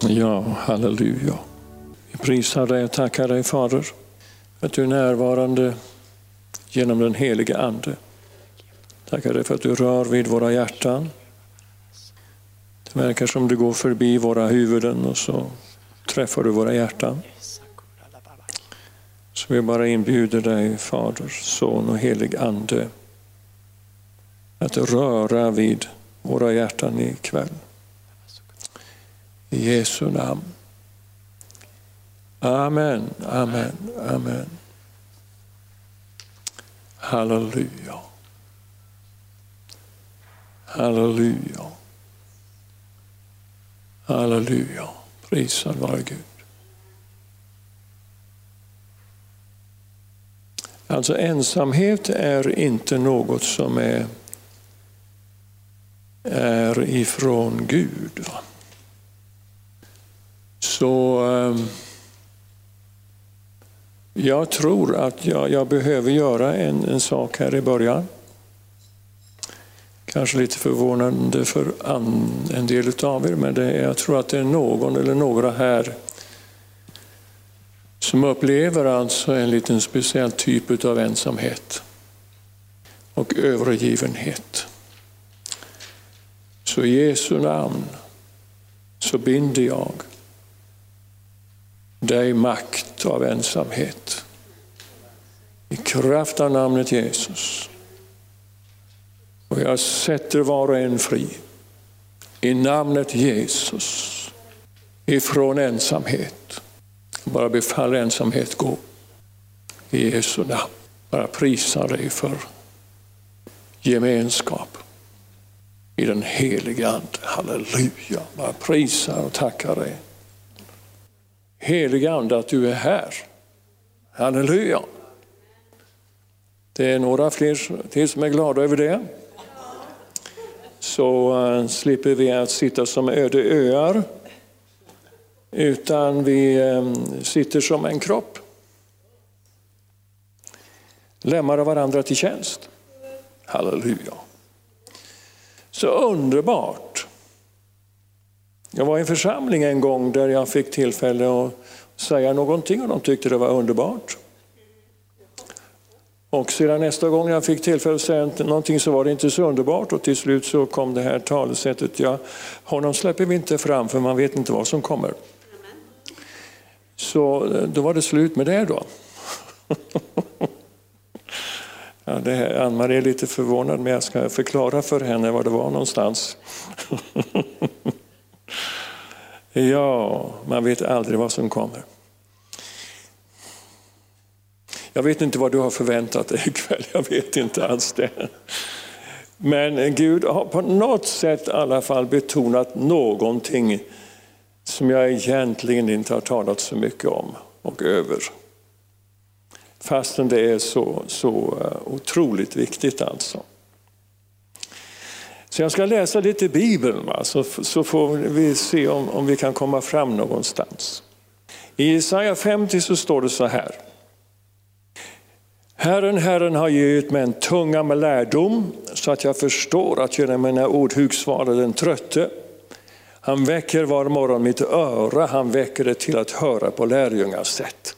Ja, halleluja. Vi prisar dig och tackar dig Fader att du är närvarande genom den helige Ande. Tackar dig för att du rör vid våra hjärtan. Det verkar som du går förbi våra huvuden och så träffar du våra hjärtan. Så vi bara inbjuder dig Fader, Son och helig Ande att röra vid våra hjärtan ikväll. I Jesu namn. Amen, amen, amen. Halleluja. Halleluja. Halleluja. Prisad vare Gud. Alltså ensamhet är inte något som är, är ifrån Gud. Så ehm, jag tror att jag, jag behöver göra en, en, sak här i början. Kanske lite förvånande för an, en del av er, men det, jag tror att det är någon eller några här som upplever alltså en liten speciell typ av ensamhet och övergivenhet. Så i Jesu namn så binder jag dig makt av ensamhet. I kraft av namnet Jesus. Och jag sätter var och en fri. I namnet Jesus. Ifrån ensamhet. Bara befaller ensamhet gå. I Jesu namn. Bara prisa dig för gemenskap i den heliga Ande. Halleluja. Bara prisa och tacka dig. Heliga Ande att du är här. Halleluja. Det är några fler till som är glada över det. Så eh, slipper vi att sitta som öde öar. Utan vi eh, sitter som en kropp. Lämnar varandra till tjänst. Halleluja. Så underbart. Jag var i en församling en gång där jag fick tillfälle att säga någonting och de tyckte det var underbart. Och sedan nästa gång jag fick tillfälle att säga någonting så var det inte så underbart och till slut så kom det här talesättet, ja, honom släpper vi inte fram för man vet inte vad som kommer. Så eh, då var det slut med det då. Ja, Ann-Marie är lite förvånad men jag ska förklara för henne var det var någonstans. Ja, man vet aldrig vad som kommer. Jag vet inte vad du har förväntat dig ikväll, jag vet inte alls det. Men Gud har på något sätt i alla fall betonat någonting som jag egentligen inte har talat så mycket om och över. Fastän det är så, så eh, otroligt viktigt alltså. Så jag ska läsa lite Bibeln va? Så, så får vi se om, om vi kan komma fram någonstans. I Jesaja 50 så står det så här. Herren, Herren har givit mig en tunga med lärdom så att jag förstår att genom mina ord hugsvara den trötte. Han väcker var morgon mitt öra, han väcker det till att höra på lärjungars sätt.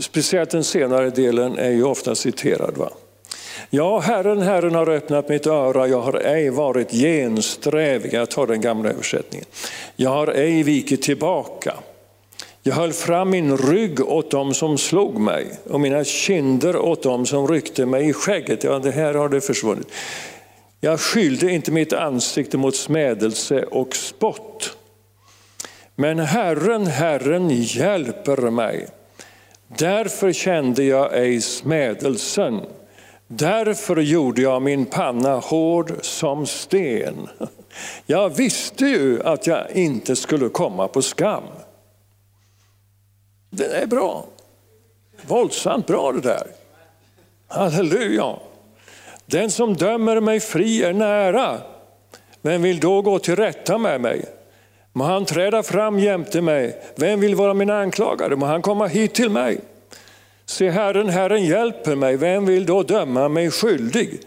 Speciellt den senare delen är ju ofta citerad. Va? Ja, Herren, Herren har öppnat mitt öra, jag har ej varit gensträvig. Jag tar den gamla översättningen. Jag har ej vikit tillbaka. Jag höll fram min rygg åt dem som slog mig och mina kinder åt dem som ryckte mig i skägget. Ja, det här har det försvunnit. Jag skyllde inte mitt ansikte mot smädelse och spott. Men Herren, Herren hjälper mig. Därför kände jag ej smädelsen. Därför gjorde jag min panna hård som sten. Jag visste ju att jag inte skulle komma på skam. Det är bra. Våldsamt bra det där. Halleluja. Den som dömer mig fri är nära. Vem vill då gå till rätta med mig? Må han träda fram jämte mig. Vem vill vara min anklagare? Må han komma hit till mig. Se Herren, Herren hjälper mig, vem vill då döma mig skyldig?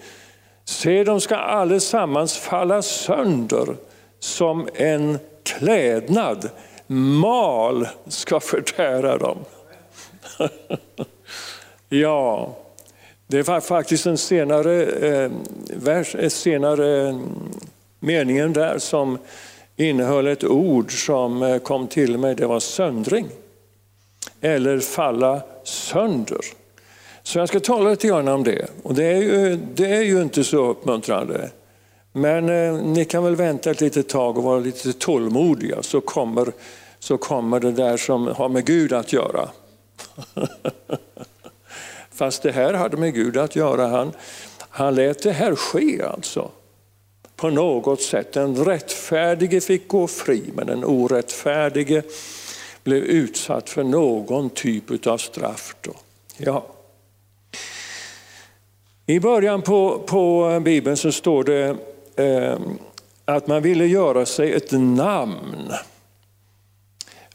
Se, de ska allesammans falla sönder som en klädnad, mal ska förtära dem. ja, det var faktiskt en senare, eh, vers, en senare mm, meningen där som innehöll ett ord som eh, kom till mig, det var söndring. Eller falla sönder. Så jag ska tala lite grann om det. Och det är ju, det är ju inte så uppmuntrande. Men eh, ni kan väl vänta ett litet tag och vara lite tålmodiga så kommer, så kommer det där som har med Gud att göra. Fast det här hade med Gud att göra. Han, han lät det här ske alltså. På något sätt. Den rättfärdige fick gå fri men den orättfärdige blev utsatt för någon typ av straff. Då. Ja. I början på, på Bibeln så står det eh, att man ville göra sig ett namn.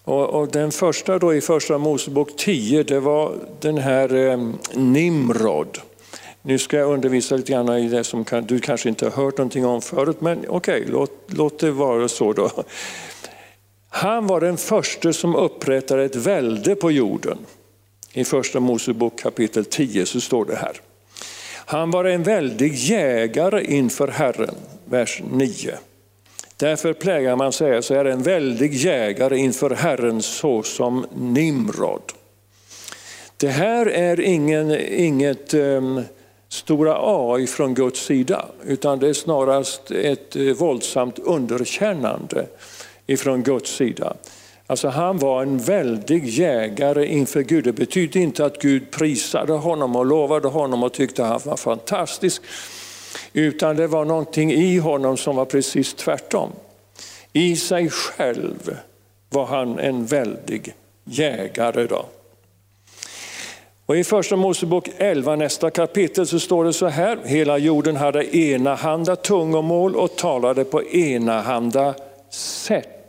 Och, och, den första då i första Mosebok 10, det var den här eh, Nimrod. Nu ska jag undervisa lite grann i det som kan, du kanske inte har hört någonting om förut, men okej, okay, låt, låt det vara så då. Han var den första som upprättade ett välde på jorden. I första Mosebok kapitel 10 så står det här. Han var en väldig jägare inför Herren, vers 9. Därför plägar man säga så är en väldig jägare inför Herren såsom Nimrod. Det här är ingen, inget um, stora A från Guds sida, utan det är snarast ett uh, våldsamt underkännande ifrån Guds sida. Alltså han var en väldig jägare inför Gud. Det betydde inte att Gud prisade honom och lovade honom och tyckte han var fantastisk. Utan det var någonting i honom som var precis tvärtom. I sig själv var han en väldig jägare. Då. Och I första Mosebok 11, nästa kapitel, så står det så här. Hela jorden hade enahanda tungomål och talade på enahanda sätt.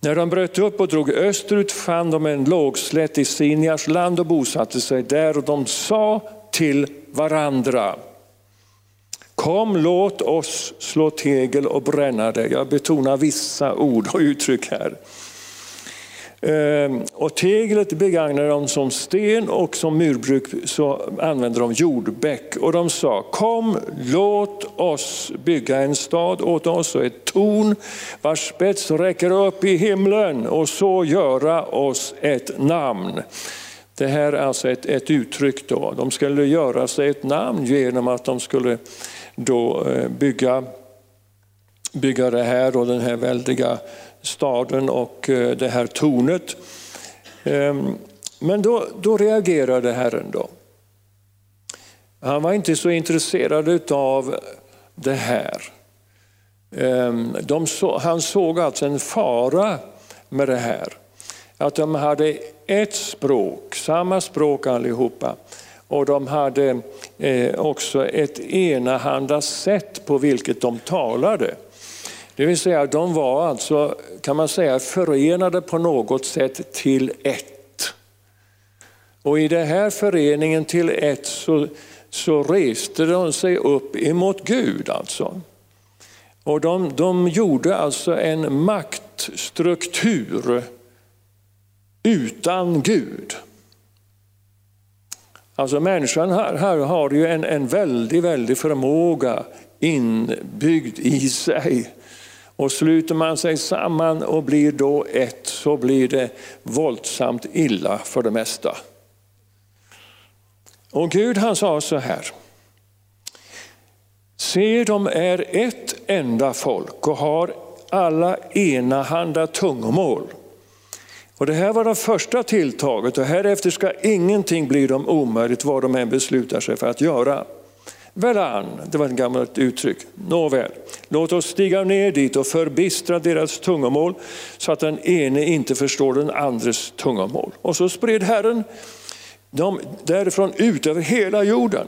När de bröt upp och drog österut fann de en lågslätt i Sinjars land och bosatte sig där och de sa till varandra Kom låt oss slå tegel och bränna det. Jag betonar vissa ord och uttryck här. Ehm, och teglet begagnade de som sten och som murbruk så använde de jordbäck. Och de sa, kom låt oss bygga en stad åt oss och ett torn vars spets räcker upp i himlen och så göra oss ett namn. Det här är alltså ett, ett uttryck då. De skulle göra sig ett namn genom att de skulle då eh, bygga, bygga det här och den här väldiga staden och eh, det här tornet. Ehm, men då, då reagerade Herren då. Han var inte så intresserad av det här. Ehm, de så, han såg alltså en fara med det här. Att de hade ett språk, samma språk allihopa. Och de hade eh, också ett enahanda sätt på vilket de talade. Det vill säga de var alltså, kan man säga, förenade på något sätt till ett. Och i den här föreningen till ett så, så reste de sig upp emot Gud. alltså. Och de, de gjorde alltså en maktstruktur utan Gud. Alltså människan här, här har ju en, en väldig, väldig förmåga inbyggd i sig och sluter man sig samman och blir då ett så blir det våldsamt illa för det mesta. Och Gud han sa så här. Se, de är ett enda folk och har alla enahanda tungomål. Och det här var det första tilltaget och härefter ska ingenting bli dem omöjligt vad de än beslutar sig för att göra varann. det var ett gammalt uttryck. Nåväl, låt oss stiga ner dit och förbistra deras tungomål så att den ene inte förstår den andres tungomål. Och så spred Herren dem därifrån ut över hela jorden.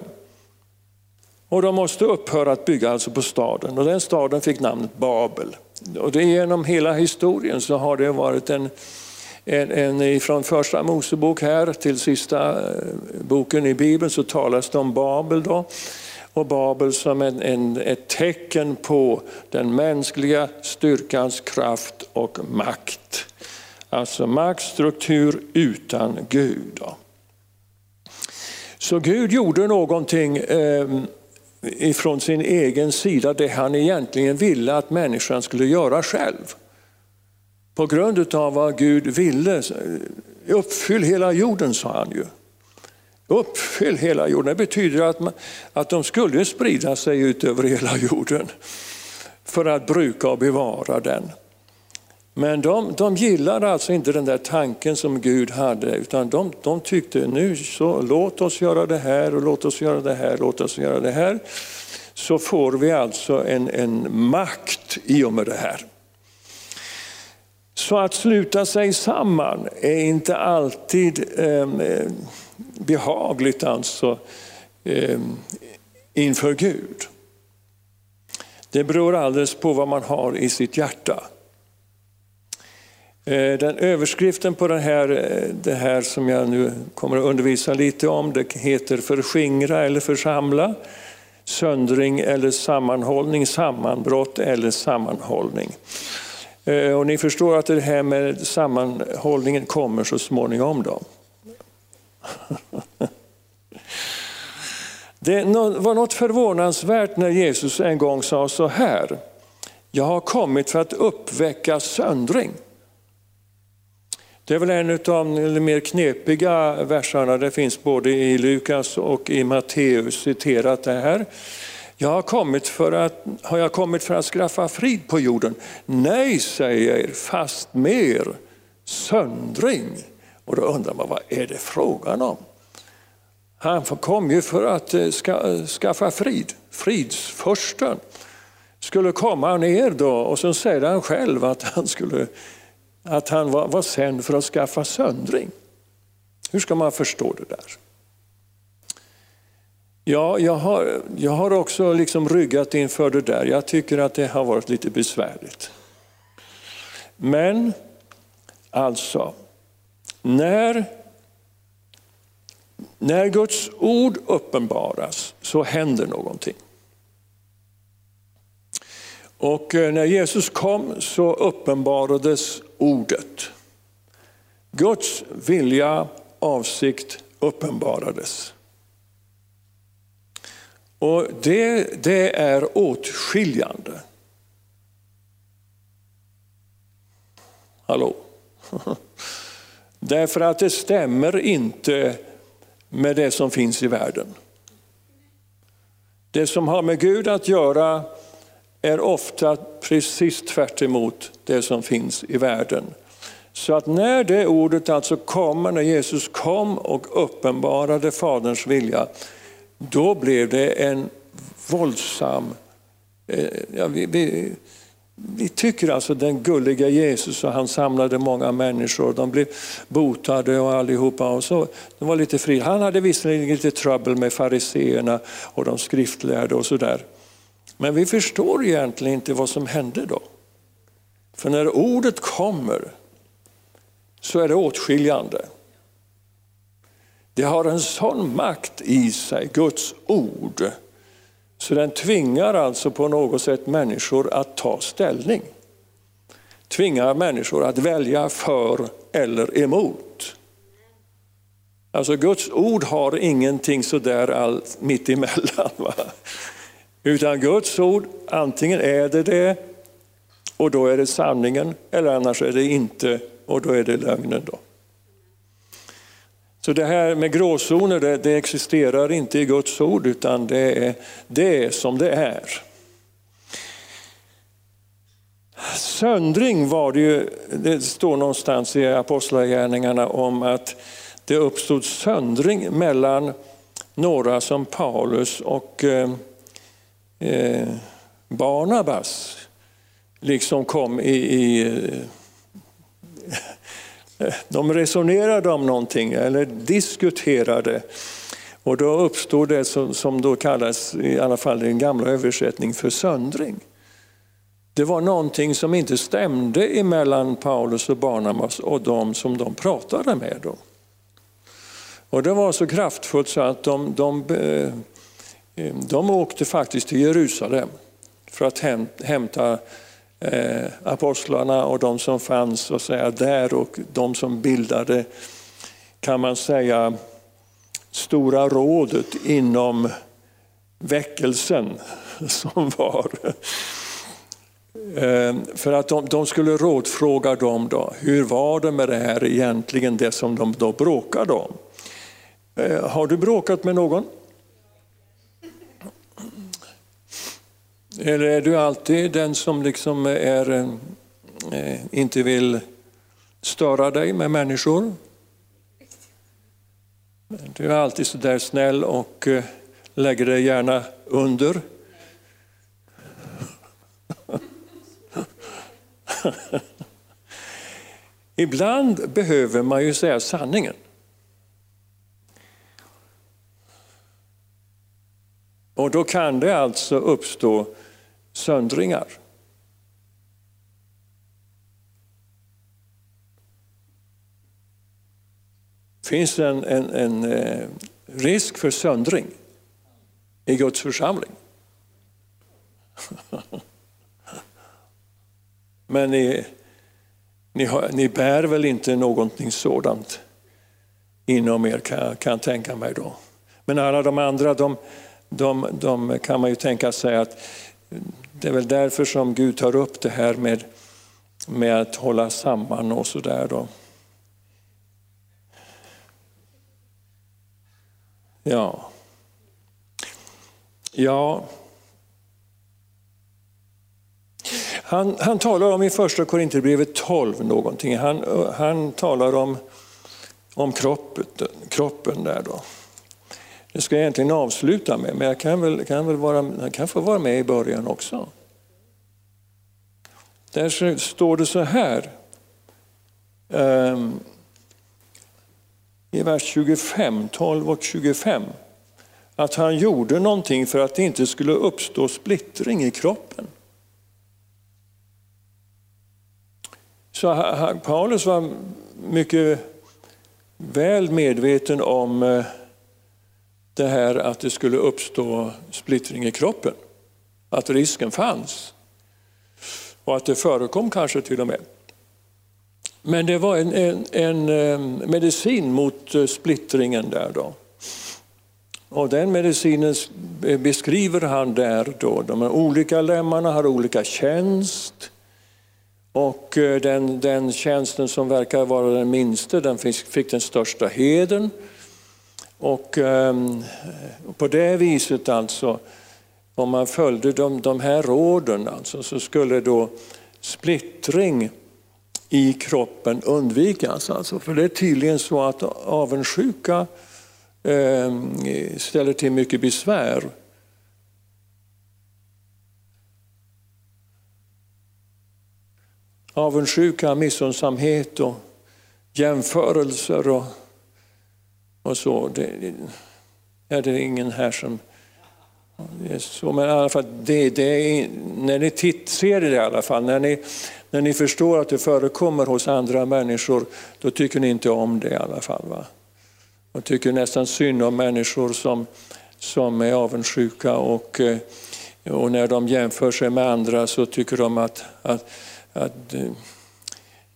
Och de måste upphöra att bygga alltså på staden och den staden fick namnet Babel. Och det genom hela historien så har det varit en, en, en, från första Mosebok här till sista eh, boken i Bibeln så talas det om Babel. Då och Babel som en, en, ett tecken på den mänskliga styrkans kraft och makt. Alltså maktstruktur utan Gud. Då. Så Gud gjorde någonting eh, ifrån sin egen sida, det han egentligen ville att människan skulle göra själv. På grund av vad Gud ville, eh, uppfyll hela jorden sa han ju. Uppfyll hela jorden, det betyder att, man, att de skulle sprida sig ut över hela jorden för att bruka och bevara den. Men de, de gillade alltså inte den där tanken som Gud hade, utan de, de tyckte nu så låt oss göra det här och låt oss göra det här, låt oss göra det här. Så får vi alltså en, en makt i och med det här. Så att sluta sig samman är inte alltid eh, behagligt alltså eh, inför Gud. Det beror alldeles på vad man har i sitt hjärta. Eh, den överskriften på den här, eh, det här som jag nu kommer att undervisa lite om, det heter förskingra eller församla, söndring eller sammanhållning, sammanbrott eller sammanhållning. Eh, och ni förstår att det här med sammanhållningen kommer så småningom. Då. Det var något förvånansvärt när Jesus en gång sa så här. Jag har kommit för att uppväcka söndring. Det är väl en av de mer knepiga verserna. Det finns både i Lukas och i Matteus citerat det här. Jag har, kommit för att, har jag kommit för att skaffa frid på jorden? Nej, säger jag er, fast mer söndring. Och då undrar man, vad är det frågan om? Han kom ju för att eh, ska, eh, skaffa frid. Fridsförsten skulle komma ner då och så säger han själv att han skulle att han var, var sänd för att skaffa söndring. Hur ska man förstå det där? Ja, jag har, jag har också liksom ryggat inför det där. Jag tycker att det har varit lite besvärligt. Men alltså, när, när Guds ord uppenbaras så händer någonting. Och eh, när Jesus kom så uppenbarades ordet. Guds vilja, avsikt uppenbarades. Och det, det är åtskiljande. Hallå? Därför att det stämmer inte med det som finns i världen. Det som har med Gud att göra är ofta precis tvärt det som finns i världen. Så att när det ordet alltså kommer, när Jesus kom och uppenbarade Faderns vilja, då blev det en våldsam... Eh, ja, vi, vi, vi, tycker alltså den gulliga Jesus och han samlade många människor, de blev botade och allihopa. Och så, de var lite fri. Han hade visserligen lite trubbel med fariseerna och de skriftlärde och sådär. Men vi förstår egentligen inte vad som hände då. För när ordet kommer så är det åtskiljande. Det har en sån makt i sig, Guds ord, så den tvingar alltså på något sätt människor att ta ställning. Tvingar människor att välja för eller emot. Alltså Guds ord har ingenting sådär allt mitt emellan. Va? Utan Guds ord, antingen är det det och då är det sanningen eller annars är det inte och då är det lögnen. Då. Så det här med gråzoner det, det existerar inte i Guds ord utan det är, det som det är. Söndring var det ju, det står någonstans i Apostlagärningarna om att det uppstod söndring mellan några som Paulus och eh, eh Barnabas liksom kom i, i de resonerade om någonting eller diskuterade. Och då uppstod det som, som då kallas, i alla fall i den gamla översättningen, för söndring. Det var någonting som inte stämde emellan Paulus och Barnabas och de som de pratade med. Då. Och det var så kraftfullt så att de, de eh, de åkte faktiskt till Jerusalem för att hämta eh, apostlarna och de som fanns så säga, där och de som bildade, kan man säga, Stora rådet inom väckelsen som var. Eh, för att de, de, skulle rådfråga dem då, hur var det med det här egentligen, det som de då bråkade om. Eh, har du bråkat med någon? Eller är du alltid den som liksom är, eh, inte vill störa dig med människor? Du är alltid så där snäll och eh, lägger dig gärna under. Ibland behöver man ju säga sanningen. Och då kan det alltså uppstå söndringar. finns en, en, en eh, risk för söndring i Guds församling. Men ni, ni, har, ni bär väl inte någonting sådant inom er kan jag kan tänka mig då. Men alla de andra, de, de, de kan man ju tänka sig att det är väl därför som Gud tar upp det här med, med att hålla samman och sådär. Ja. Ja. Han, han talar om i första Korinthierbrevet 12 någonting. Han, han talar om, om kroppet, kroppen där då. Det ska jag egentligen avsluta med, men jag kan, väl, kan, väl vara, jag kan få vara med i början också. Där står det så här. Um, I vers 25, 12 och 25. Att han gjorde någonting för att det inte skulle uppstå splittring i kroppen. Så Paulus var mycket väl medveten om eh, det här att det skulle uppstå splittring i kroppen. Att risken fanns. Och att det förekom kanske till och med. Men det var en, en, en eh, medicin mot eh, splittringen där då. Och den medicinen eh, beskriver han där då. De olika lemmarna har olika tjänst. Och den, den tjänsten som verkar vara den minsta, den fick, fick den största heden. Och ehm, på det viset alltså, om man följde de, de här råden alltså, så skulle då splittring i kroppen undvikas. Alltså, för det är tydligen så att avundsjuka eh, ställer till mycket besvär. Avundsjuka, missunnsamhet och jämförelser och och så. Det, är det ingen här som... Det så, men i alla fall, det, det är, när ni titt, ser det i alla fall, när ni, när ni förstår att det förekommer hos andra människor, då tycker ni inte om det i alla fall. Va? Och tycker nästan synd om människor som, som är avundsjuka och, eh, och när de jämför sig med andra så tycker de att, att, att eh,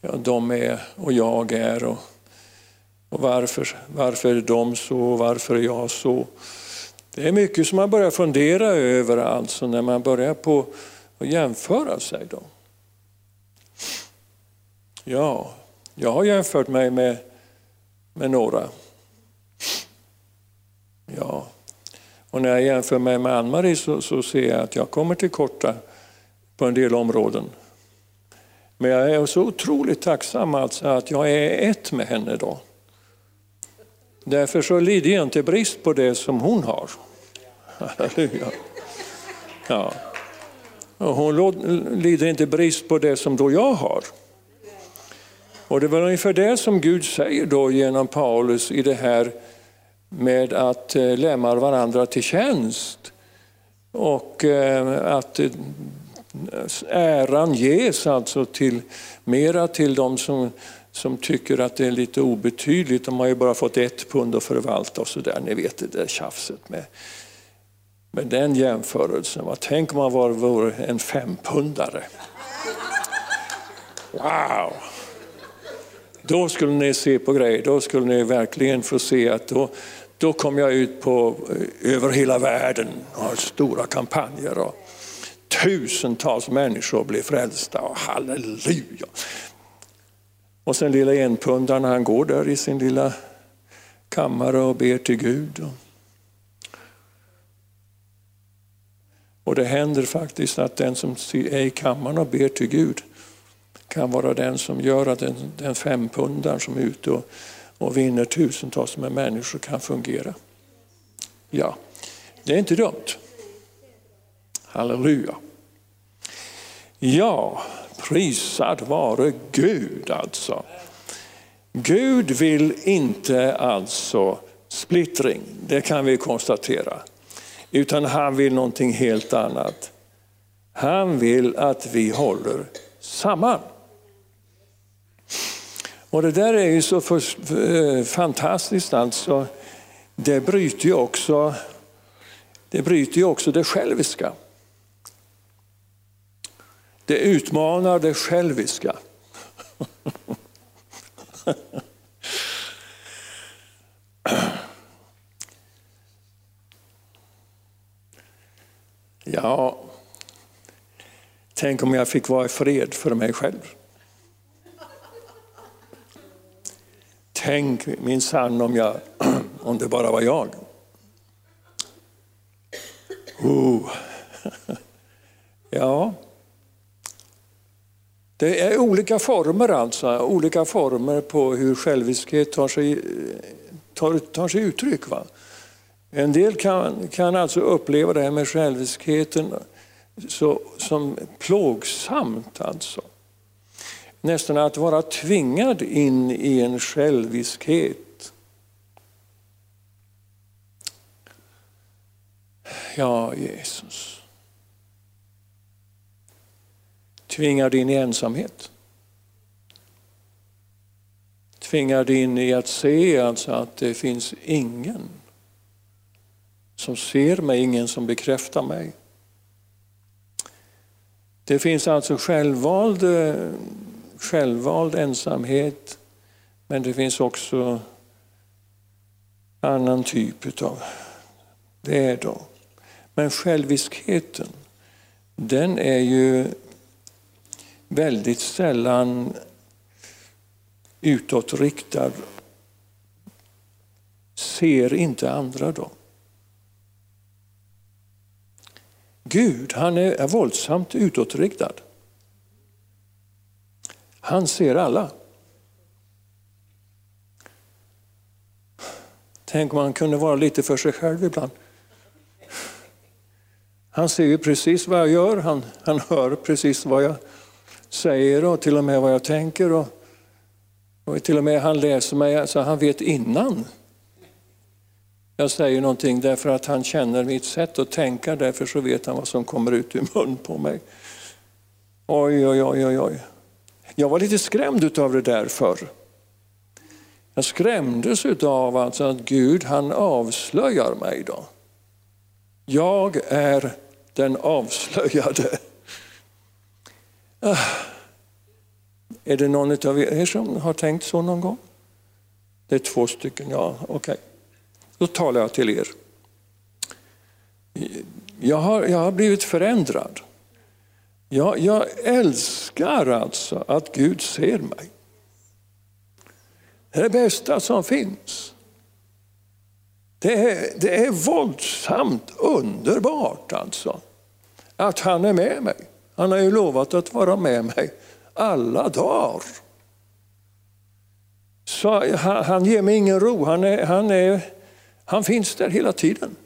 ja, de är och jag är. Och, och varför, varför är de så och varför är jag så? Det är mycket som man börjar fundera över alltså när man börjar på att jämföra sig. Då. Ja, jag har jämfört mig med, med några. Ja, och när jag jämför mig med Ann-Marie så, så ser jag att jag kommer till korta på en del områden. Men jag är så otroligt tacksam alltså att jag är ett med henne då. Därför så lider jag inte brist på det som hon har. Halleluja. Ja. Och hon lider inte brist på det som då jag har. Och det var ungefär det som Gud säger då genom Paulus i det här med att eh, lämna varandra till tjänst. Och eh, att eh, äran ges alltså till, mera till de som som tycker att det är lite obetydligt. De har ju bara fått ett pund att förvalta och sådär. Ni vet det där tjafset med. med den jämförelsen. Tänk om man var, vore en fempundare. Wow! Då skulle ni se på grejer, då skulle ni verkligen få se att då, då kom jag ut på, eh, över hela världen och har stora kampanjer. Och tusentals människor blir frälsta och halleluja. Och sen lilla enpundaren, han går där i sin lilla kammare och ber till Gud. Och det händer faktiskt att den som är i kammaren och ber till Gud kan vara den som gör att den, den fempundaren som är ute och, och vinner tusentals med människor kan fungera. Ja, det är inte dumt. Halleluja. Ja, prisad vare Gud alltså. Gud vill inte alltså splittring, det kan vi konstatera. Utan han vill någonting helt annat. Han vill att vi håller samman. Och det där är ju så för, eh, fantastiskt alltså. Det bryter ju också det, bryter ju också det själviska. Det utmanar det själviska. Ja, tänk om jag fick vara i fred för mig själv. Tänk minsann om, jag, om det bara var jag. Oh. Ja. Det är olika former alltså, olika former på hur själviskhet tar sig, tar, tar sig uttryck. Va? En del kan, kan alltså uppleva det här med själviskheten så, som plågsamt. Alltså. Nästan att vara tvingad in i en själviskhet. Ja, Jesus. Tvingad in i ensamhet. Tvingad in i att se alltså att det finns ingen som ser mig, ingen som bekräftar mig. Det finns alltså självvald, självvald ensamhet, men det finns också annan typ av det då. Men själviskheten, den är ju väldigt sällan utåtriktad. Ser inte andra då. Gud han är våldsamt utåtriktad. Han ser alla. Tänk om han kunde vara lite för sig själv ibland. Han ser ju precis vad jag gör, han, han hör precis vad jag säger och till och med vad jag tänker. Och, och till och med han läser mig, så han vet innan jag säger någonting därför att han känner mitt sätt att tänka, därför så vet han vad som kommer ut ur mun på mig. Oj, oj, oj, oj, oj. Jag var lite skrämd av det där förr. Jag skrämdes av alltså att Gud han avslöjar mig. då. Jag är den avslöjade. Äh. Är det någon av er som har tänkt så någon gång? Det är två stycken, ja okej. Okay. Då talar jag till er. Jag har, jag har blivit förändrad. Jag, jag älskar alltså att Gud ser mig. Det är det bästa som finns. Det är, det är våldsamt underbart alltså. Att han är med mig. Han har ju lovat att vara med mig alla dagar. Så han, ger mig ingen ro. Han är, han är han finns där hela tiden.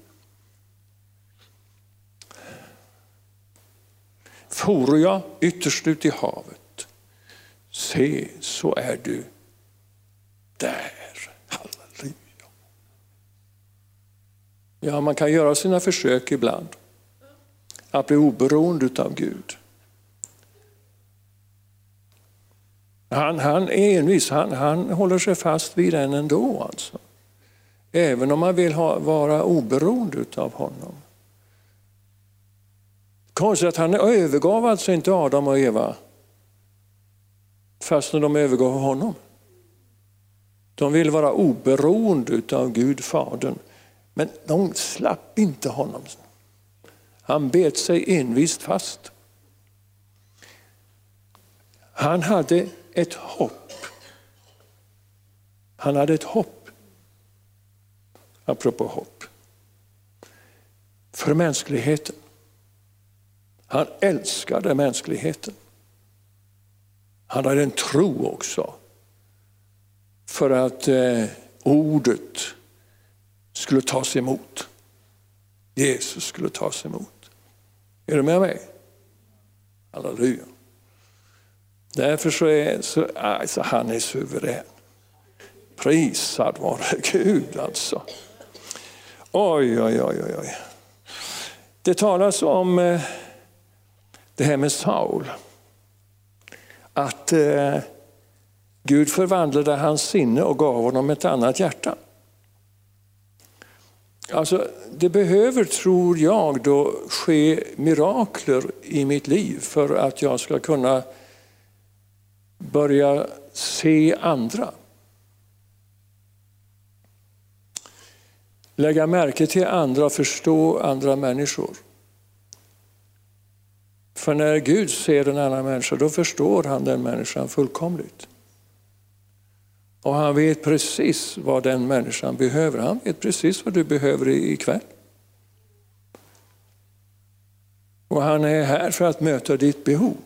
For jag ytterst ut i havet, se så är du där. Halleluja. Ja, man kan göra sina försök ibland att bli oberoende av Gud. Han, han är envis, han, han håller sig fast vid den ändå. Alltså. Även om man vill ha, vara oberoende av honom. Konstigt att han övergav alltså inte Adam och Eva fastän de övergav honom. De ville vara oberoende av Gud Fadern. Men de slapp inte honom. Han bet sig envist fast. Han hade ett hopp. Han hade ett hopp. Apropå hopp. För mänskligheten. Han älskade mänskligheten. Han hade en tro också. För att eh, ordet skulle tas emot. Jesus skulle tas emot. Är du med mig? Halleluja. Därför så är så, alltså, han är suverän. Prisad vare Gud alltså. Oj, oj, oj, oj. Det talas om eh, det här med Saul. Att eh, Gud förvandlade hans sinne och gav honom ett annat hjärta. Alltså, det behöver, tror jag, då ske mirakler i mitt liv för att jag ska kunna börja se andra. Lägga märke till andra och förstå andra människor. För när Gud ser en annan människa, då förstår han den människan fullkomligt. Och han vet precis vad den människan behöver. Han vet precis vad du behöver ikväll. Och han är här för att möta ditt behov.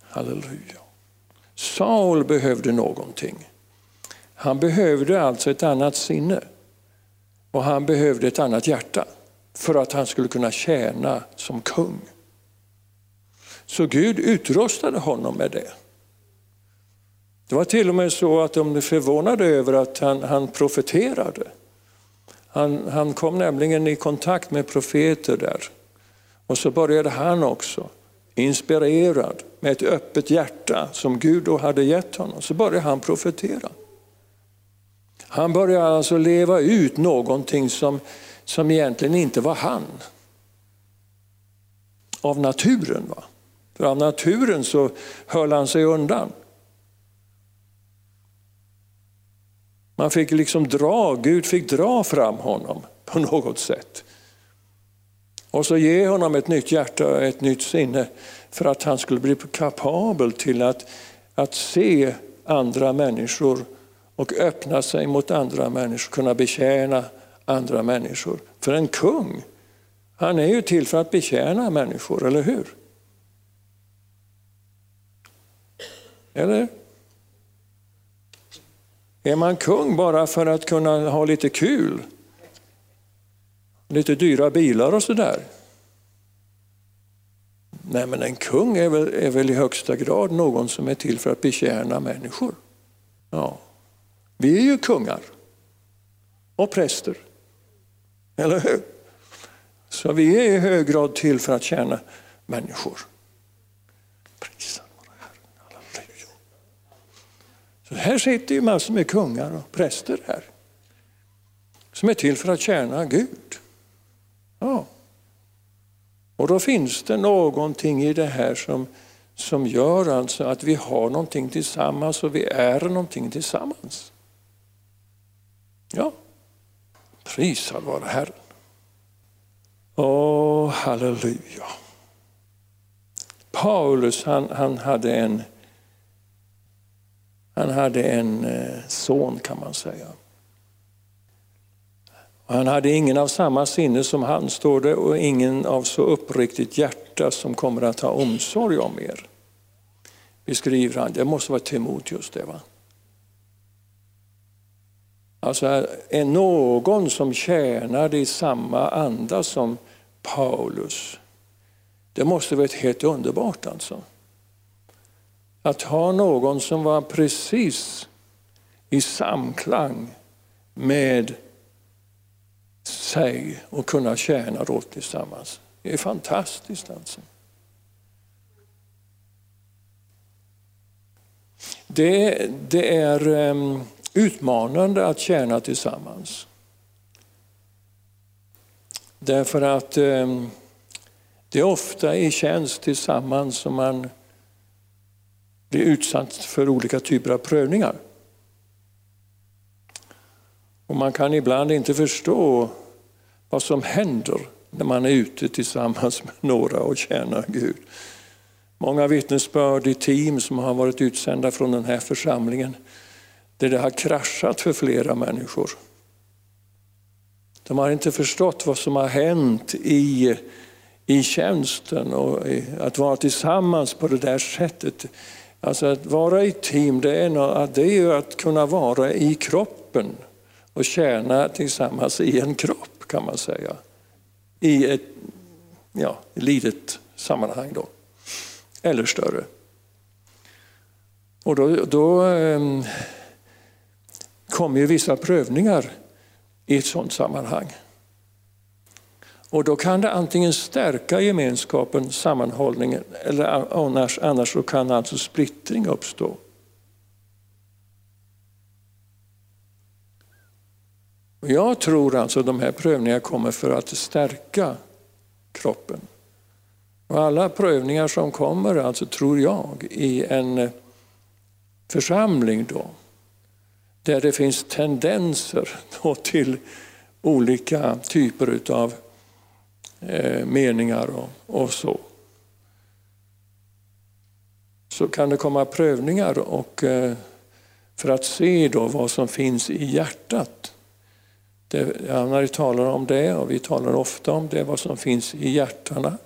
Halleluja. Saul behövde någonting. Han behövde alltså ett annat sinne. Och han behövde ett annat hjärta för att han skulle kunna tjäna som kung. Så Gud utrustade honom med det. Det var till och med så att de blev förvånade över att han, han profeterade. Han, han kom nämligen i kontakt med profeter där. Och så började han också, inspirerad med ett öppet hjärta som Gud då hade gett honom, så började han profetera. Han började alltså leva ut någonting som, som egentligen inte var han. Av naturen. Va? För av naturen så höll han sig undan. Man fick liksom dra, Gud fick dra fram honom på något sätt. Och så ge honom ett nytt hjärta och ett nytt sinne för att han skulle bli kapabel till att, att se andra människor och öppna sig mot andra människor, kunna betjäna andra människor. För en kung, han är ju till för att betjäna människor, eller hur? Eller? Är man kung bara för att kunna ha lite kul? Lite dyra bilar och sådär? Nej, men en kung är väl, är väl i högsta grad någon som är till för att betjäna människor. Ja. Vi är ju kungar och präster. Eller hur? Så vi är i hög grad till för att tjäna människor. Prisa Så här sitter ju massor med kungar och präster här. Som är till för att tjäna Gud. Ja. Och då finns det någonting i det här som, som gör alltså att vi har någonting tillsammans och vi är någonting tillsammans. Ja, prisad vare Herren. Åh, halleluja. Paulus han, han hade en han hade en eh, son kan man säga. Han hade ingen av samma sinne som han, står det, och ingen av så uppriktigt hjärta som kommer att ha omsorg om er. Beskriver han. Det måste vara Timoteus det va? Alltså är någon som tjänade i samma anda som Paulus. Det måste vara helt underbart alltså. Att ha någon som var precis i samklang med sig och kunna tjäna då tillsammans. Det är fantastiskt alltså. Det, det är um, utmanande att tjäna tillsammans. Därför att ehm, det är ofta i tjänst tillsammans som man blir utsatt för olika typer av prövningar. Och man kan ibland inte förstå vad som händer när man är ute tillsammans med några och tjänar Gud. Många vittnesbörd i team som har varit utsända från den här församlingen där det har kraschat för flera människor. De har inte förstått vad som har hänt i, i tjänsten och att vara tillsammans på det där sättet. Alltså att vara i team, det är, det är ju att kunna vara i kroppen och tjäna tillsammans i en kropp kan man säga. I ett ja, litet sammanhang då, eller större. Och då, då eh, kommer ju vissa prövningar i ett sådant sammanhang. Och då kan det antingen stärka gemenskapen, sammanhållningen, eller annars, annars så kan alltså splittring uppstå. Jag tror alltså att de här prövningarna kommer för att stärka kroppen. Och alla prövningar som kommer, alltså tror jag, i en eh, församling då, där det finns tendenser till olika typer utav eh, meningar och, och, så. Så kan det komma prövningar och eh, för att se då vad som finns i hjärtat. Det, Anna talar om det och vi talar ofta om det, vad som finns i hjärtana.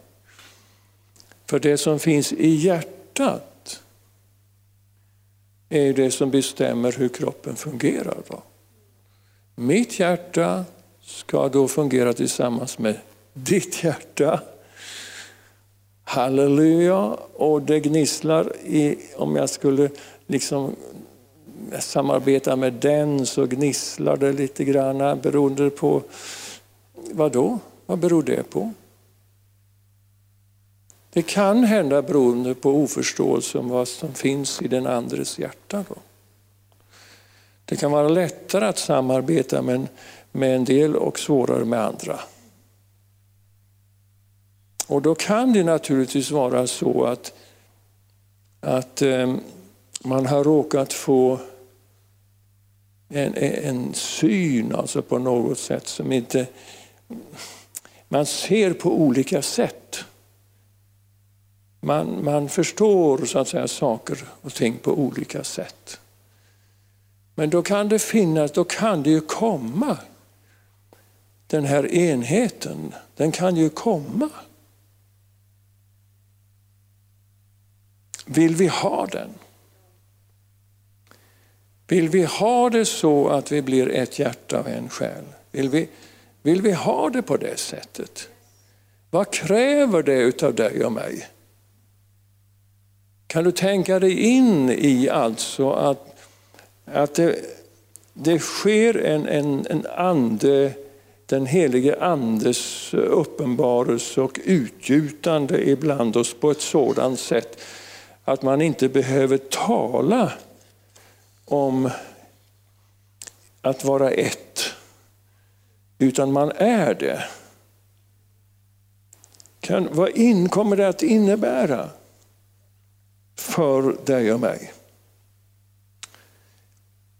För det som finns i hjärtat är det som bestämmer hur kroppen fungerar. Då. Mitt hjärta ska då fungera tillsammans med ditt hjärta. Halleluja! Och det gnisslar i, om jag skulle liksom samarbeta med den så gnisslar det lite grann beroende på vad då? Vad beror det på? Det kan hända beroende på oförståelse om vad som finns i den andres hjärta. Då. Det kan vara lättare att samarbeta med en, med en del och svårare med andra. Och då kan det naturligtvis vara så att, att eh, man har råkat få en, en syn alltså på något sätt som inte... Man ser på olika sätt. Man, man förstår så att säga, saker och ting på olika sätt. Men då kan det finnas, då kan det ju komma den här enheten, den kan ju komma. Vill vi ha den? Vill vi ha det så att vi blir ett hjärta och en själ? Vill vi, vill vi ha det på det sättet? Vad kräver det utav dig och mig? Kan du tänka dig in i alltså att, att det, det sker en, en, en ande, den helige andes uppenbarelse och utgjutande ibland oss på ett sådant sätt att man inte behöver tala om att vara ett, utan man är det. Kan, vad in, kommer det att innebära? för dig och mig.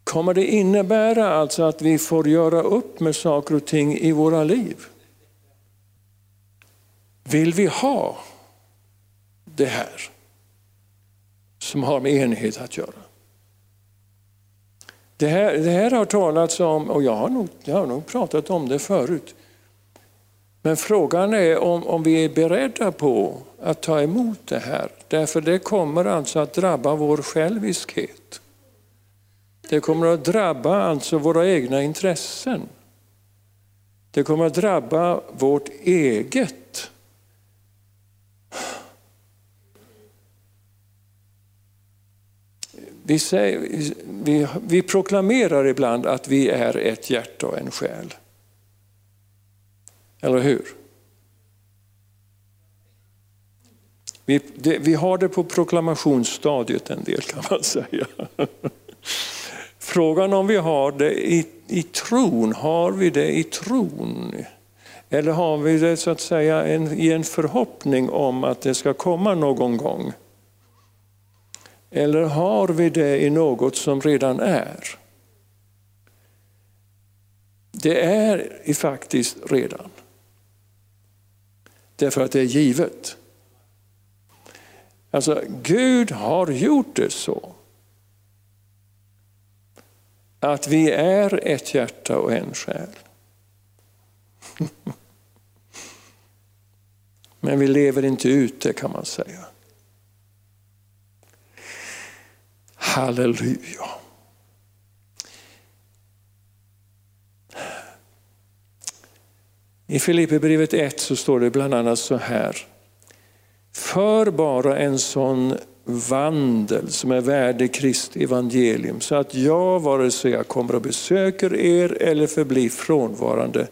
Kommer det innebära alltså att vi får göra upp med saker och ting i våra liv? Vill vi ha det här som har med enhet att göra? Det här, det här har talats om, och jag har, nog, jag har nog pratat om det förut. Men frågan är om, om vi är beredda på att ta emot det här. Därför det kommer alltså att drabba vår själviskhet. Det kommer att drabba alltså våra egna intressen. Det kommer att drabba vårt eget. Vi, säger, vi, vi proklamerar ibland att vi är ett hjärta och en själ. Eller hur? Vi, det, vi har det på proklamationsstadiet en del kan man säga. Frågan om vi har det i, i tron, har vi det i tron? Eller har vi det så att säga en, i en förhoppning om att det ska komma någon gång? Eller har vi det i något som redan är? Det är faktiskt redan. Därför att det är givet. Alltså Gud har gjort det så att vi är ett hjärta och en själ. Men vi lever inte ut det kan man säga. Halleluja. I Filipperbrevet 1 så står det bland annat så här. För bara en sån vandel som är värdig Kristi evangelium så att jag, vare sig jag kommer och besöker er eller förblir frånvarande,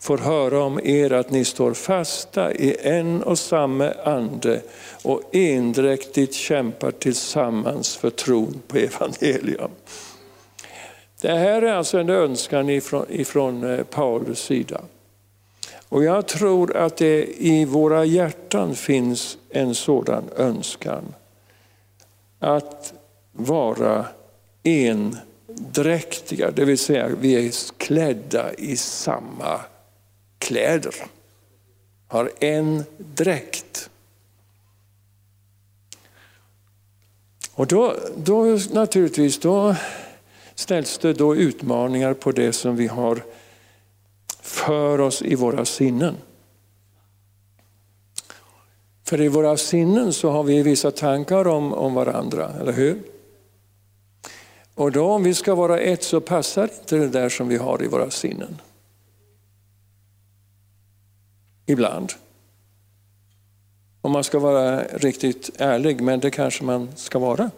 får höra om er att ni står fasta i en och samma ande och endräktigt kämpar tillsammans för tron på evangelium. Det här är alltså en önskan ifrån, ifrån eh, Paulus sida. Och jag tror att det i våra hjärtan finns en sådan önskan. Att vara endräktiga, det vill säga vi är klädda i samma kläder. Har en dräkt. Och då, då naturligtvis då ställs det då utmaningar på det som vi har för oss i våra sinnen. För i våra sinnen så har vi vissa tankar om, om varandra, eller hur? Och då om vi ska vara ett så passar inte det där som vi har i våra sinnen. Ibland. Om man ska vara riktigt ärlig, men det kanske man ska vara.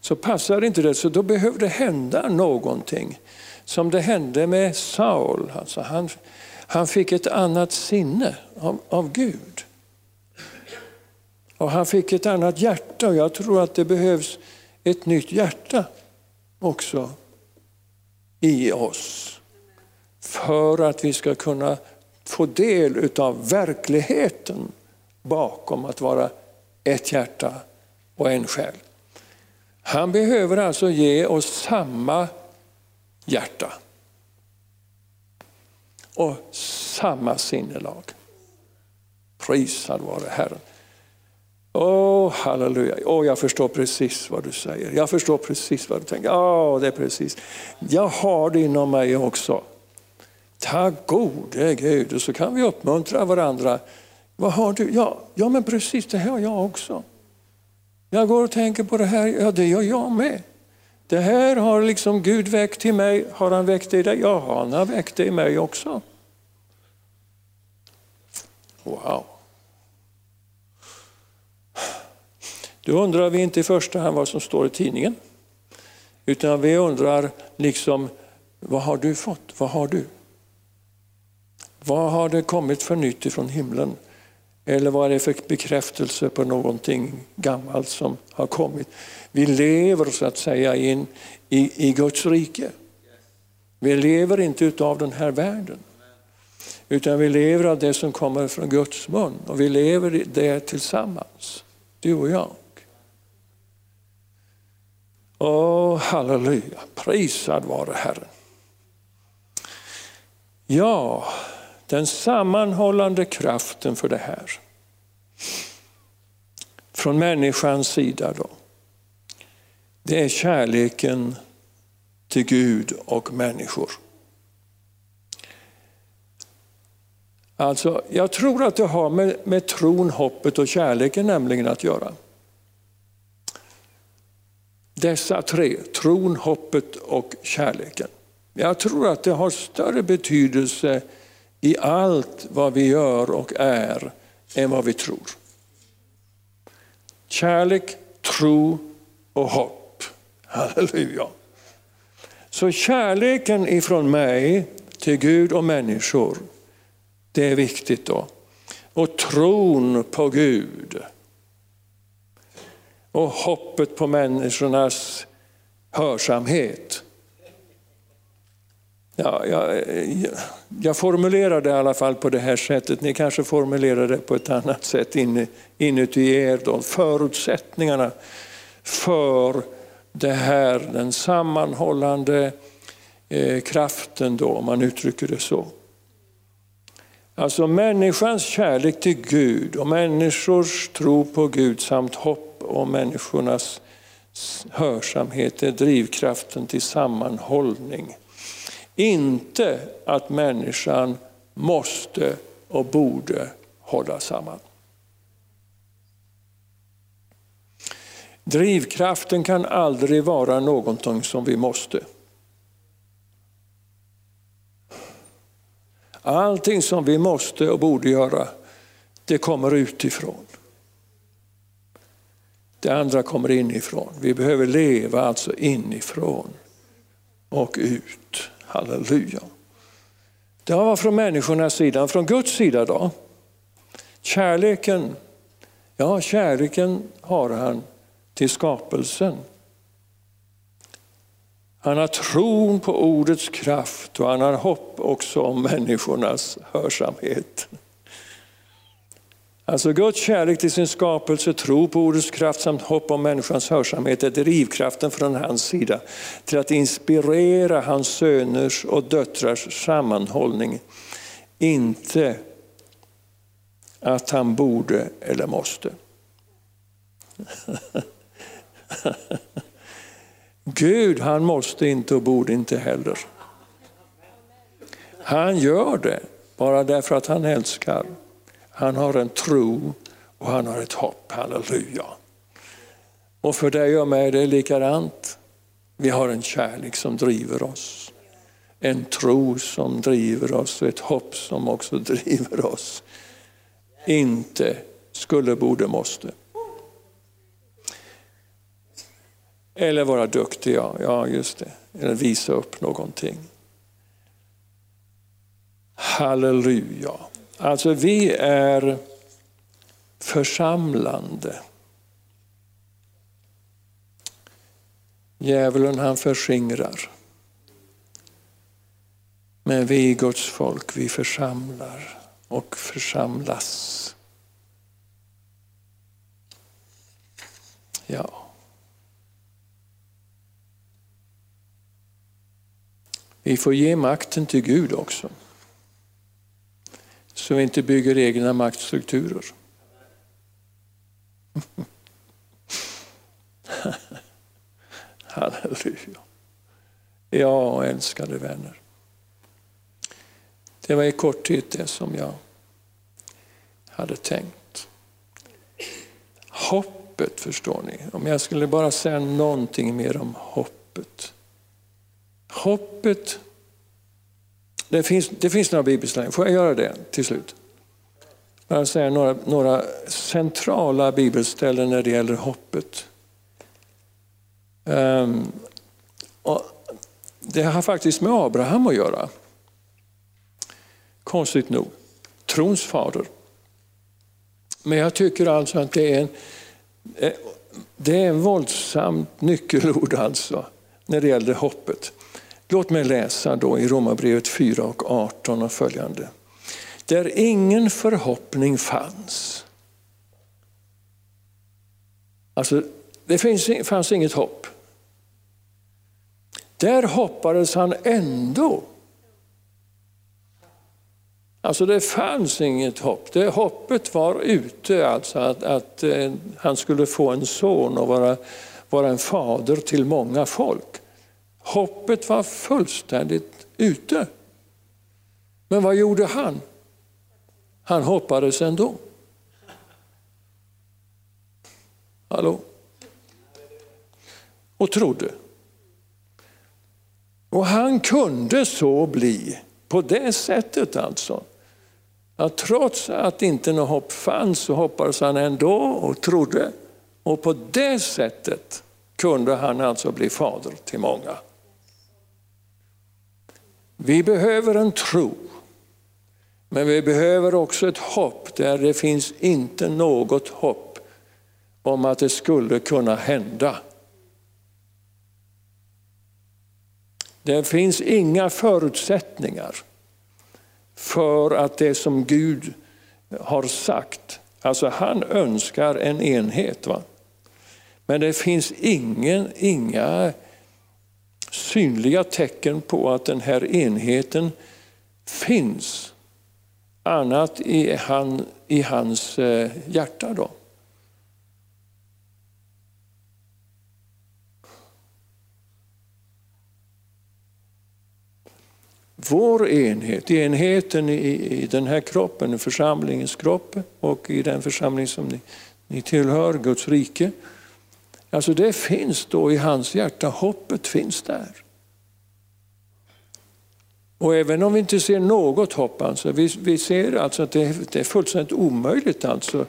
Så passar inte det, så då behöver det hända någonting som det hände med Saul. Alltså han, han fick ett annat sinne av, av Gud. Och han fick ett annat hjärta och jag tror att det behövs ett nytt hjärta också i oss. För att vi ska kunna få del av verkligheten bakom att vara ett hjärta och en själ. Han behöver alltså ge oss samma hjärta. Och samma sinnelag. Prisad vare Herren. Åh, oh, halleluja. Oh, jag förstår precis vad du säger. Jag förstår precis vad du tänker. Oh, det är precis. Jag har det inom mig också. Tack gode Gud. Och så kan vi uppmuntra varandra. Vad har du? Ja, ja men precis det här har jag också. Jag går och tänker på det här. Ja, det gör jag med. Det här har liksom Gud väckt i mig. Har han väckt det i dig? Ja, han har väckt det i mig också. Wow. Då undrar vi inte i första hand vad som står i tidningen. Utan vi undrar liksom, vad har du fått? Vad har du? Vad har det kommit för nytt ifrån himlen? Eller vad är det för bekräftelse på någonting gammalt som har kommit? Vi lever så att säga in i, i Guds rike. Vi lever inte utav den här världen. Utan vi lever av det som kommer från Guds mun och vi lever det tillsammans, du och jag. Åh, halleluja, prisad vare Herren. Ja, den sammanhållande kraften för det här. Från människans sida då. Det är kärleken till Gud och människor. Alltså, jag tror att det har med, med tron, hoppet och kärleken nämligen att göra. Dessa tre, tron, hoppet och kärleken. Jag tror att det har större betydelse i allt vad vi gör och är än vad vi tror. Kärlek, tro och hopp. Halleluja. Så kärleken ifrån mig till Gud och människor, det är viktigt då. Och tron på Gud. Och hoppet på människornas hörsamhet. Ja, jag, jag formulerar det i alla fall på det här sättet. Ni kanske formulerar det på ett annat sätt inuti er. Då. Förutsättningarna för det här, den sammanhållande eh, kraften då, om man uttrycker det så. Alltså människans kärlek till Gud och människors tro på Gud samt hopp om människornas hörsamhet är drivkraften till sammanhållning. Inte att människan måste och borde hålla samman. Drivkraften kan aldrig vara någonting som vi måste. Allting som vi måste och borde göra, det kommer utifrån. Det andra kommer inifrån. Vi behöver leva alltså inifrån och ut. Halleluja. Det var från människornas sida. Från Guds sida då? Kärleken, ja kärleken har han till skapelsen. Han har tron på ordets kraft och han har hopp också om människornas hörsamhet. Alltså Guds kärlek till sin skapelse, tro på ordets kraft samt hopp om människans hörsamhet är drivkraften från hans sida till att inspirera hans söners och döttrars sammanhållning. Inte att han borde eller måste. Gud han måste inte och borde inte heller. Han gör det bara därför att han älskar. Han har en tro och han har ett hopp. Halleluja. Och för dig och mig är det likadant. Vi har en kärlek som driver oss. En tro som driver oss och ett hopp som också driver oss. Inte skulle, borde, måste. Eller vara duktiga, ja just det. Eller visa upp någonting. Halleluja. Alltså vi är församlande. Djävulen han förskingrar. Men vi Guds folk, vi församlar och församlas. Ja. Vi får ge makten till Gud också. Så vi inte bygger egna maktstrukturer. Halleluja. Ja, älskade vänner. Det var i korthet det som jag hade tänkt. Hoppet förstår ni. Om jag skulle bara säga någonting mer om hoppet. Hoppet, det finns, det finns några bibelställen, får jag göra det till slut? Bara säga några, några centrala bibelställen när det gäller hoppet. Um, det har faktiskt med Abraham att göra. Konstigt nog. Trons fader. Men jag tycker alltså att det är en, eh, det är en våldsamt nyckelord alltså när det gäller hoppet. Låt mig läsa då i Romarbrevet 4 och 18 och följande. Där ingen förhoppning fanns. Alltså, det finns, fanns inget hopp. Där hoppades han ändå. Alltså det fanns inget hopp. Det hoppet var ute, alltså att, att eh, han skulle få en son och vara, vara en fader till många folk. Hoppet var fullständigt ute. Men vad gjorde han? Han hoppades ändå. Hallå? Och trodde. Och han kunde så bli, på det sättet alltså. Att trots att inte något hopp fanns så hoppades han ändå och trodde. Och på det sättet kunde han alltså bli fader till många. Vi behöver en tro. Men vi behöver också ett hopp där det finns inte något hopp om att det skulle kunna hända. Det finns inga förutsättningar för att det som Gud har sagt, alltså han önskar en enhet. Va? Men det finns ingen, inga synliga tecken på att den här enheten finns annat i, han, i hans eh, hjärta. Då. Vår enhet, enheten i, i den här kroppen, församlingens kropp och i den församling som ni, ni tillhör, Guds rike. Alltså det finns då i hans hjärta, hoppet finns där. Och även om vi inte ser något hopp, alltså, vi, vi ser alltså att det, det är fullständigt omöjligt. Alltså.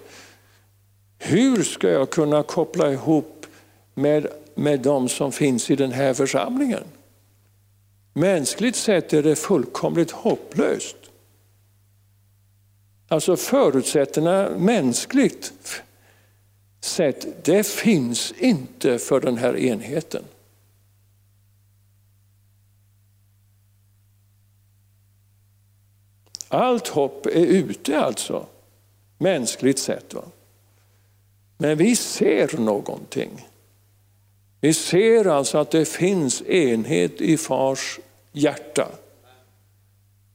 Hur ska jag kunna koppla ihop med, med de som finns i den här församlingen? Mänskligt sett är det fullkomligt hopplöst. Alltså förutsättningarna mänskligt sätt, det finns inte för den här enheten. Allt hopp är ute alltså, mänskligt sett. Va? Men vi ser någonting. Vi ser alltså att det finns enhet i fars hjärta.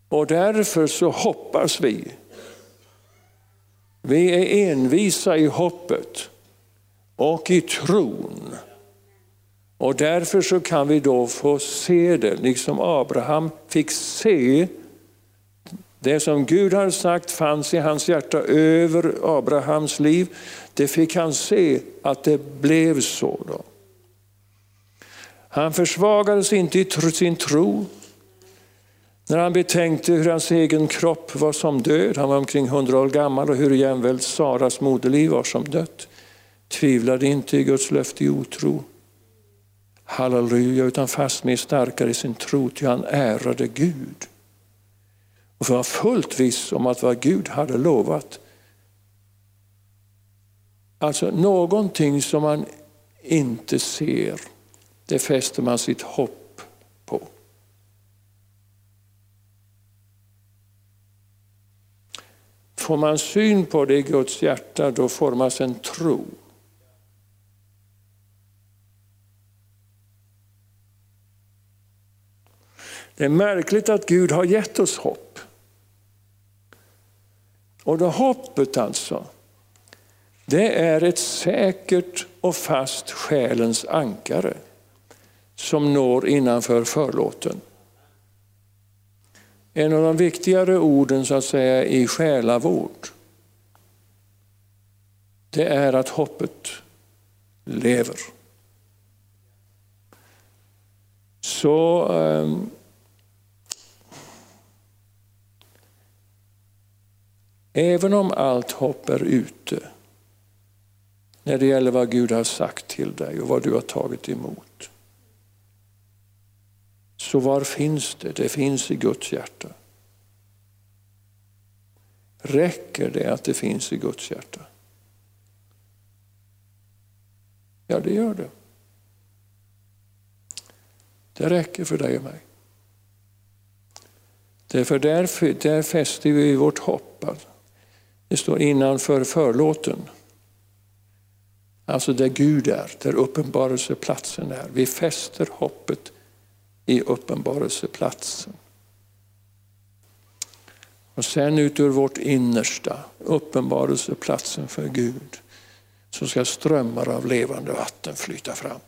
Och därför så hoppas vi. Vi är envisa i hoppet och i tron. Och därför så kan vi då få se det, liksom Abraham fick se det som Gud har sagt fanns i hans hjärta över Abrahams liv. Det fick han se att det blev så. Då. Han försvagades inte i sin tro när han betänkte hur hans egen kropp var som död. Han var omkring hundra år gammal och hur jämväl Saras moderliv var som dött. Tvivlade inte i Guds löfte i otro. Halleluja, utan fastmer starkare i sin tro till han ärade Gud. Och var fullt viss om att vad Gud hade lovat. Alltså någonting som man inte ser det fäster man sitt hopp på. Får man syn på det i Guds hjärta, då formas en tro. Det är märkligt att Gud har gett oss hopp. Och det hoppet alltså, det är ett säkert och fast själens ankare som når innanför förlåten. En av de viktigare orden så att säga i själavård det är att hoppet lever. Så ehm, även om allt hopp är ute när det gäller vad Gud har sagt till dig och vad du har tagit emot så var finns det? Det finns i Guds hjärta. Räcker det att det finns i Guds hjärta? Ja, det gör det. Det räcker för dig och mig. Därför där, där fäster vi vårt hopp. Alltså. Det står innanför förlåten. Alltså där Gud är, där uppenbarelseplatsen är. Vi fäster hoppet i uppenbarelseplatsen. Och sen ut ur vårt innersta, uppenbarelseplatsen för Gud, så ska strömmar av levande vatten flyta fram.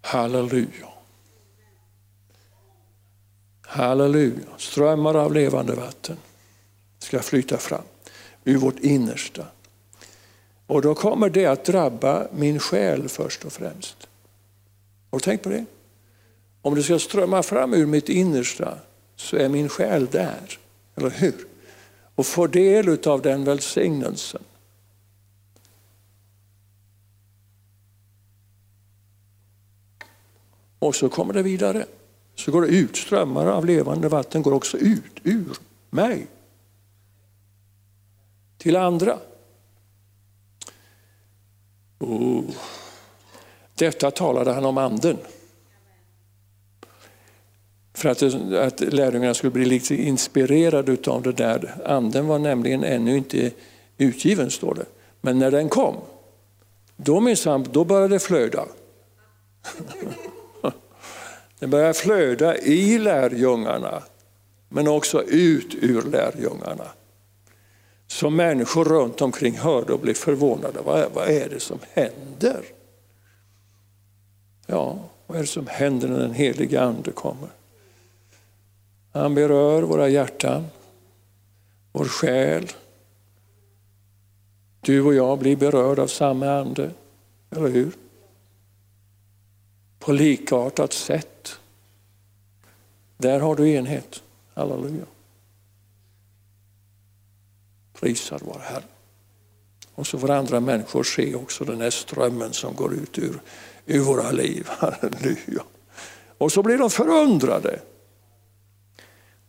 Halleluja. Halleluja. Strömmar av levande vatten ska flyta fram ur vårt innersta. Och då kommer det att drabba min själ först och främst. Har du tänkt på det? Om det ska strömma fram ur mitt innersta så är min själ där, eller hur? Och får del av den välsignelsen. Och så kommer det vidare. Så går det ut, strömmar av levande vatten går också ut ur mig. Till andra. Oh. Detta talade han om anden. För att, att lärjungarna skulle bli lite inspirerade av det där. Anden var nämligen ännu inte utgiven, står det. Men när den kom, då minsann, då började det flöda. Den börjar flöda i lärjungarna, men också ut ur lärjungarna. Så människor runt omkring hörde och blev förvånade. Vad, vad är det som händer? Ja, vad är det som händer när den helige Ande kommer? Han berör våra hjärtan, vår själ. Du och jag blir berörda av samma ande, eller hur? På likartat sätt. Där har du enhet. Halleluja. Prisad vare Herren. Och så får andra människor se också den här strömmen som går ut ur, ur våra liv. Halleluja. Och så blir de förundrade.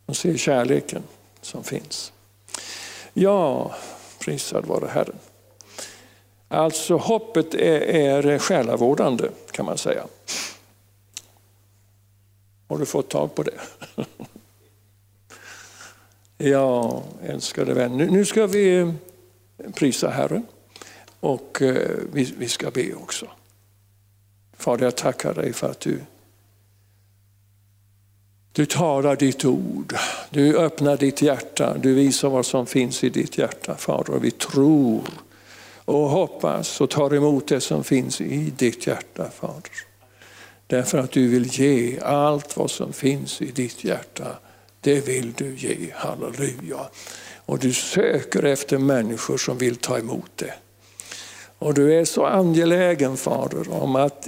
De ser kärleken som finns. Ja, prisad vare Herren. Alltså hoppet är, är själavårdande kan man säga. Har du fått tag på det? ja, älskade vän. Nu, ska vi eh, prisa Herren och eh, vi, vi ska be också. Fader, jag tackar dig för att du du talar ditt ord, du öppnar ditt hjärta, du visar vad som finns i ditt hjärta Fader. Vi tror och hoppas och tar emot det som finns i ditt hjärta Fader. Därför att du vill ge allt vad som finns i ditt hjärta, det vill du ge. Halleluja. Och du söker efter människor som vill ta emot det. Och du är så angelägen Fader om att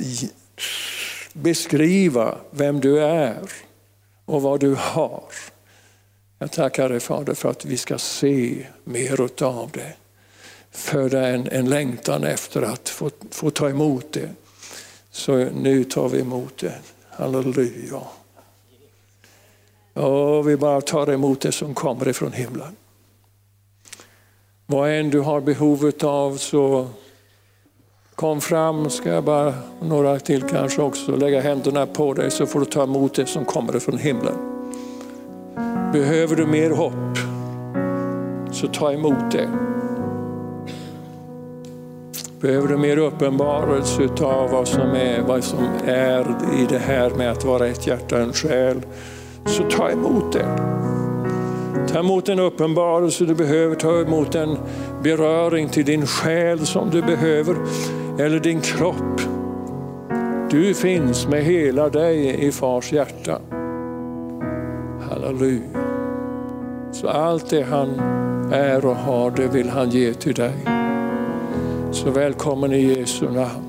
beskriva vem du är och vad du har. Jag tackar dig Fader för att vi ska se mer av det. Föda en, en längtan efter att få, få ta emot det. Så nu tar vi emot det. Halleluja. Och vi bara tar emot det som kommer ifrån himlen. Vad än du har behovet av så kom fram, ska jag bara, några till kanske också, lägga händerna på dig så får du ta emot det som kommer ifrån himlen. Behöver du mer hopp så ta emot det. Behöver du mer uppenbarelse av vad som, är, vad som är i det här med att vara ett hjärta och en själ, så ta emot det. Ta emot en uppenbarelse du behöver, ta emot en beröring till din själ som du behöver, eller din kropp. Du finns med hela dig i fars hjärta. Halleluja. Så allt det han är och har, det vill han ge till dig. Så välkommen i Jesu namn.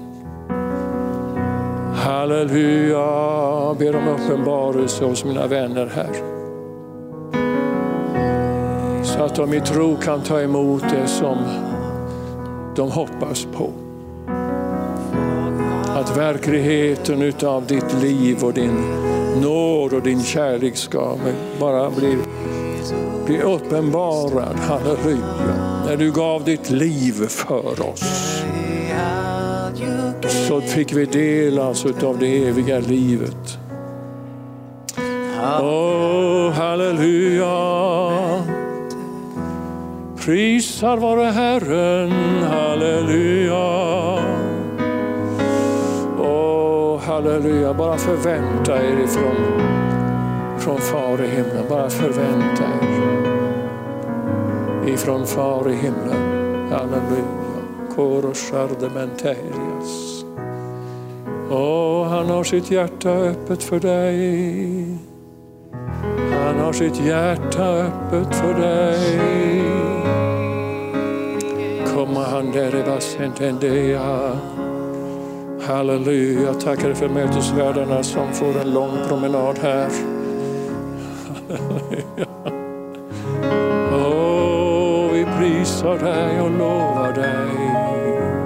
Halleluja, jag ber om uppenbarelse hos mina vänner här. Så att de i tro kan ta emot det som de hoppas på. Att verkligheten utav ditt liv och din nåd och din kärlek ska bara bli, bli uppenbarad. Halleluja när du gav ditt liv för oss så fick vi del alltså av det eviga livet. Oh, halleluja. Prisad vare Herren, halleluja. Oh, halleluja. Bara förvänta er ifrån från Far i himlen. Bara förvänta er ifrån Far i himlen. Halleluja. Koros ardementerias. Och han har sitt hjärta öppet för dig. Han har sitt hjärta öppet för dig. Komma han där i vassentendea. Halleluja, tackar för mötesvärdarna som får en lång promenad här. Halleluja prisar dig och lovar dig